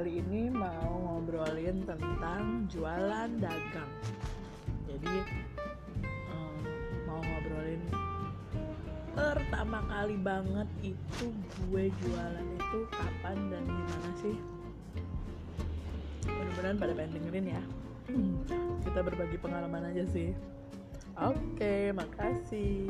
Kali ini mau ngobrolin tentang jualan dagang. Jadi um, mau ngobrolin pertama kali banget itu gue jualan itu kapan dan gimana sih? Mudah-mudahan pada pengen dengerin ya. Kita berbagi pengalaman aja sih. Oke, makasih.